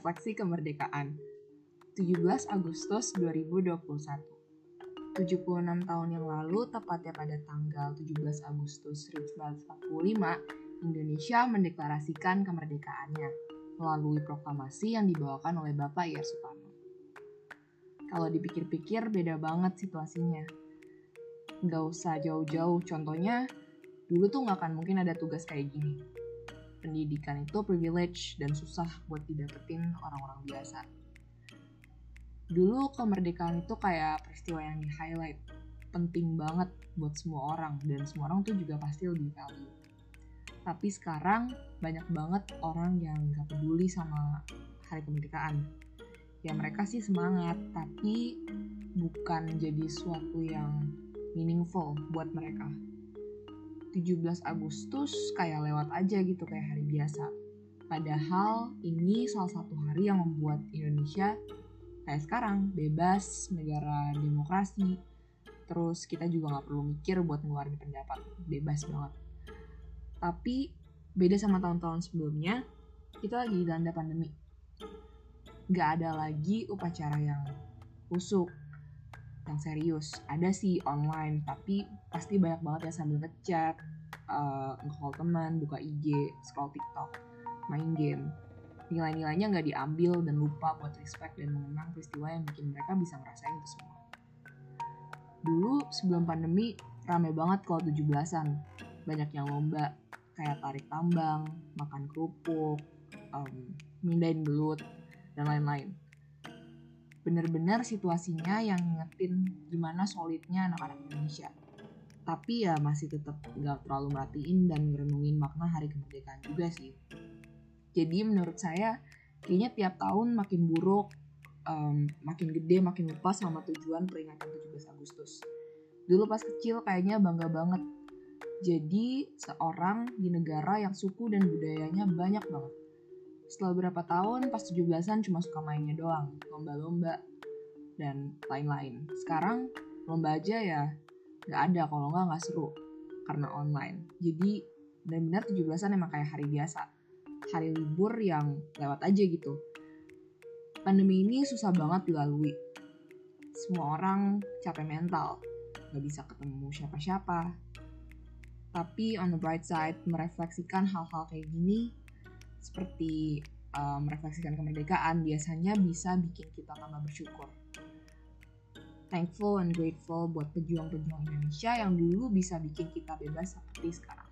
refleksi kemerdekaan. 17 Agustus 2021. 76 tahun yang lalu, tepatnya pada tanggal 17 Agustus 1945, Indonesia mendeklarasikan kemerdekaannya melalui proklamasi yang dibawakan oleh Bapak Ir Soekarno. Kalau dipikir-pikir beda banget situasinya. Nggak usah jauh-jauh, contohnya dulu tuh nggak akan mungkin ada tugas kayak gini pendidikan itu privilege dan susah buat didapetin orang-orang biasa. Dulu kemerdekaan itu kayak peristiwa yang di-highlight, penting banget buat semua orang, dan semua orang tuh juga pasti lebih value. Tapi sekarang banyak banget orang yang gak peduli sama hari kemerdekaan. Ya mereka sih semangat, tapi bukan jadi suatu yang meaningful buat mereka 17 Agustus kayak lewat aja gitu kayak hari biasa. Padahal ini salah satu hari yang membuat Indonesia kayak sekarang bebas, negara demokrasi. Terus kita juga nggak perlu mikir buat ngeluarin pendapat, bebas banget. Tapi beda sama tahun-tahun sebelumnya, kita lagi dilanda pandemi. Gak ada lagi upacara yang busuk, yang serius. Ada sih online, tapi pasti banyak banget yang sambil ngechat, uh, teman, buka IG, scroll TikTok, main game. Nilai-nilainya nggak diambil dan lupa buat respect dan mengenang peristiwa yang bikin mereka bisa ngerasain itu semua. Dulu sebelum pandemi rame banget kalau 17-an. Banyak yang lomba, kayak tarik tambang, makan kerupuk, um, mindahin belut, dan lain-lain bener-bener situasinya yang ngingetin gimana solidnya anak-anak Indonesia. Tapi ya masih tetap nggak terlalu merhatiin dan ngerenungin makna hari kemerdekaan juga sih. Jadi menurut saya kayaknya tiap tahun makin buruk, um, makin gede, makin lupa sama tujuan peringatan 17 Agustus. Dulu pas kecil kayaknya bangga banget. Jadi seorang di negara yang suku dan budayanya banyak banget setelah beberapa tahun pas 17-an cuma suka mainnya doang, lomba-lomba dan lain-lain. Sekarang lomba aja ya nggak ada kalau nggak nggak seru karena online. Jadi benar-benar 17-an emang kayak hari biasa. Hari libur yang lewat aja gitu. Pandemi ini susah banget dilalui. Semua orang capek mental, nggak bisa ketemu siapa-siapa. Tapi on the bright side, merefleksikan hal-hal kayak gini seperti uh, merefleksikan kemerdekaan biasanya bisa bikin kita tambah bersyukur. Thankful and grateful buat pejuang-pejuang Indonesia yang dulu bisa bikin kita bebas seperti sekarang.